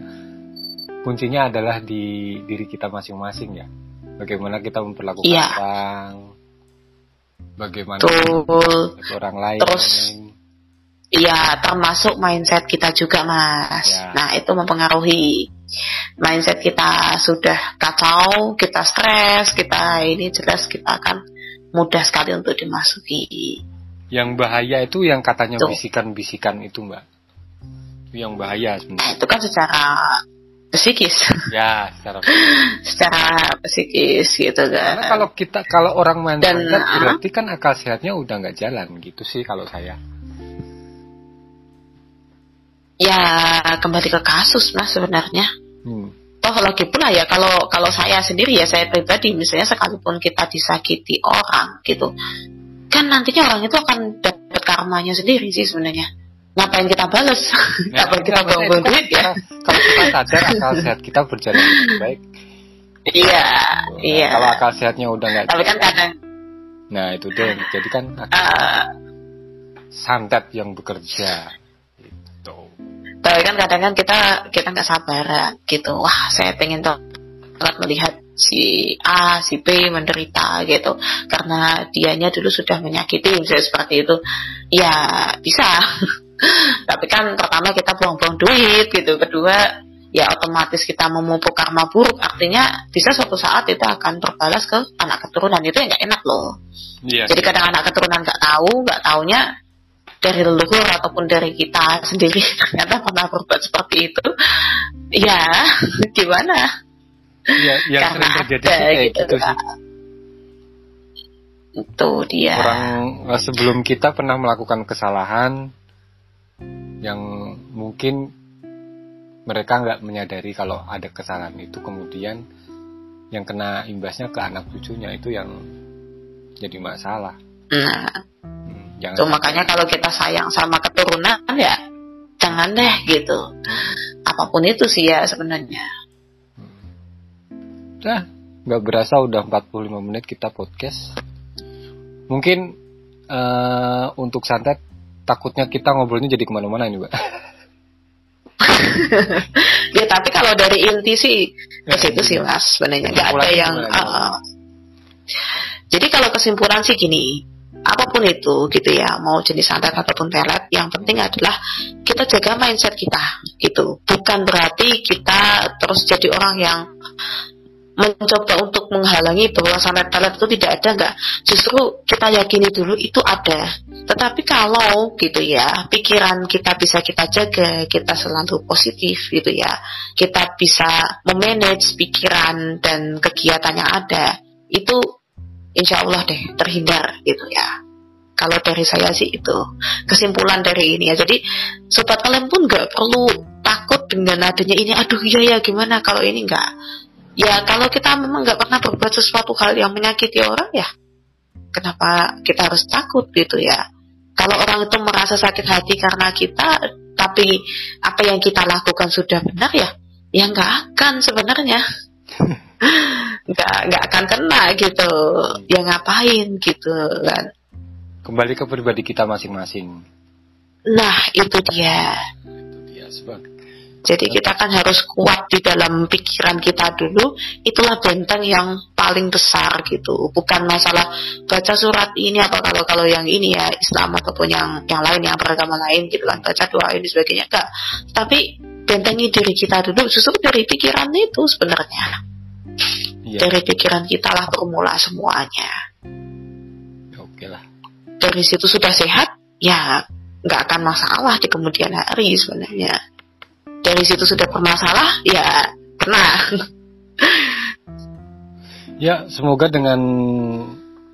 kuncinya adalah di diri kita masing-masing ya. Bagaimana kita memperlakukan ya. orang, bagaimana Betul. orang lain. Terus, iya termasuk mindset kita juga mas. Ya. Nah itu mempengaruhi mindset kita sudah kacau, kita stres, kita ini jelas kita akan mudah sekali untuk dimasuki. Yang bahaya itu yang katanya bisikan-bisikan itu mbak. yang bahaya sebenarnya. Nah, itu kan secara psikis. Ya, secara [laughs] secara psikis gitu kan. Karena kalau kita kalau orang main Dan, berarti kan akal sehatnya udah nggak jalan gitu sih kalau saya. Ya kembali ke kasus mas sebenarnya. Hmm. Toh lagi pula ya kalau kalau saya sendiri ya saya pribadi misalnya sekalipun kita disakiti orang gitu, kan nantinya orang itu akan dapat karmanya sendiri sih sebenarnya ngapain kita balas ya, [laughs] ngapain? kita buang duit ya? [laughs] Kalau kita sadar akal sehat kita berjalan lebih baik. Iya nah, iya. Kalau akal sehatnya udah nggak tapi kan kadang nah itu deh jadi kan uh, santet yang bekerja. Itu tapi kan kadang kan kita kita nggak sabar gitu. Wah saya pengen banget melihat si A, si B menderita gitu. Karena dianya dulu sudah menyakiti misalnya seperti itu. Ya bisa [laughs] tapi kan pertama kita buang-buang duit gitu. Kedua ya otomatis kita memupuk karma buruk. Artinya bisa suatu saat itu akan terbalas ke anak keturunan. Itu yang nggak enak loh. Iya, jadi kadang anak keturunan nggak tahu nggak taunya dari leluhur ataupun dari kita [laughs] sendiri ternyata pernah berbuat seperti itu. Ya [laughs] gimana? Ya, yang Karena sering terjadi ada, kayak gitu, gitu sih. Itu dia. Orang sebelum kita pernah melakukan kesalahan yang mungkin mereka nggak menyadari kalau ada kesalahan itu kemudian yang kena imbasnya ke anak cucunya itu yang jadi masalah. Nah, Hmm, jangan Tuh makanya kalau kita sayang sama keturunan ya jangan deh gitu. Apa pun itu sih ya sebenarnya. Nah, nggak berasa udah 45 menit kita podcast. Mungkin eh, untuk santet takutnya kita ngobrolnya jadi ke mana-mana ini, Mbak. [laughs] Ya tapi kalau dari inti sih ke situ sih mas sebenarnya nggak ada yang. uh, jadi kalau kesimpulan sih gini, apa pun itu gitu ya, mau jenis santet ataupun pelet, yang penting adalah kita jaga mindset kita gitu. Bukan berarti kita terus jadi orang yang mencoba untuk menghalangi bahwa santet pelet itu tidak ada nggak justru kita yakini dulu itu ada. Tetapi kalau gitu ya pikiran kita bisa kita jaga kita selalu positif gitu ya. Kita bisa memanage pikiran dan kegiatan yang ada itu insya Allah deh terhindar gitu ya. Kalau dari saya sih itu kesimpulan dari ini ya. Jadi sobat kalian pun nggak perlu takut dengan adanya ini aduh iya ya gimana? Kalau ini nggak ya kalau kita memang nggak pernah berbuat sesuatu hal yang menyakiti orang ya kenapa kita harus takut gitu ya? Kalau orang itu merasa sakit hati karena kita tapi apa yang kita lakukan sudah benar ya ya nggak akan sebenarnya. [laughs] Nggak nggak akan kena gitu. Ya ngapain gitu kan? Kembali ke pribadi kita masing-masing. nah itu dia. Itu dia sebagai Jadi kita kan harus kuat di dalam pikiran kita dulu. Itulah benteng yang paling besar gitu. Bukan masalah baca surat ini apa kalau kalau yang ini ya Islam ataupun yang yang lain yang beragama lain gitu kan baca doa ini sebagainya enggak. Tapi bentengi diri kita dulu justru dari pikiran itu sebenarnya. Iya, Dari pikiran kita lah bermula semuanya. oke lah. Dari situ sudah sehat, ya nggak akan masalah di kemudian hari sebenarnya. Dari situ sudah bermasalah, ya kena. Ya, semoga dengan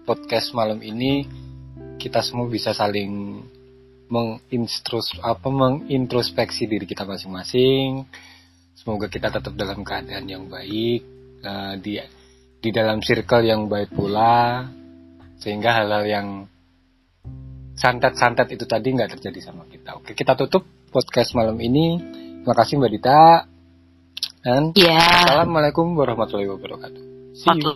podcast malam ini kita semua bisa saling menginstrus apa mengintrospeksi diri kita masing-masing. Semoga kita tetap dalam keadaan yang baik eh, di di dalam circle yang baik pula sehingga hal-hal yang santet-santet itu tadi nggak terjadi sama kita. Oke, kita tutup podcast malam ini. Terima kasih Mbak Dita. Dan Ya, Assalamualaikum warahmatullahi wabarakatuh. See you.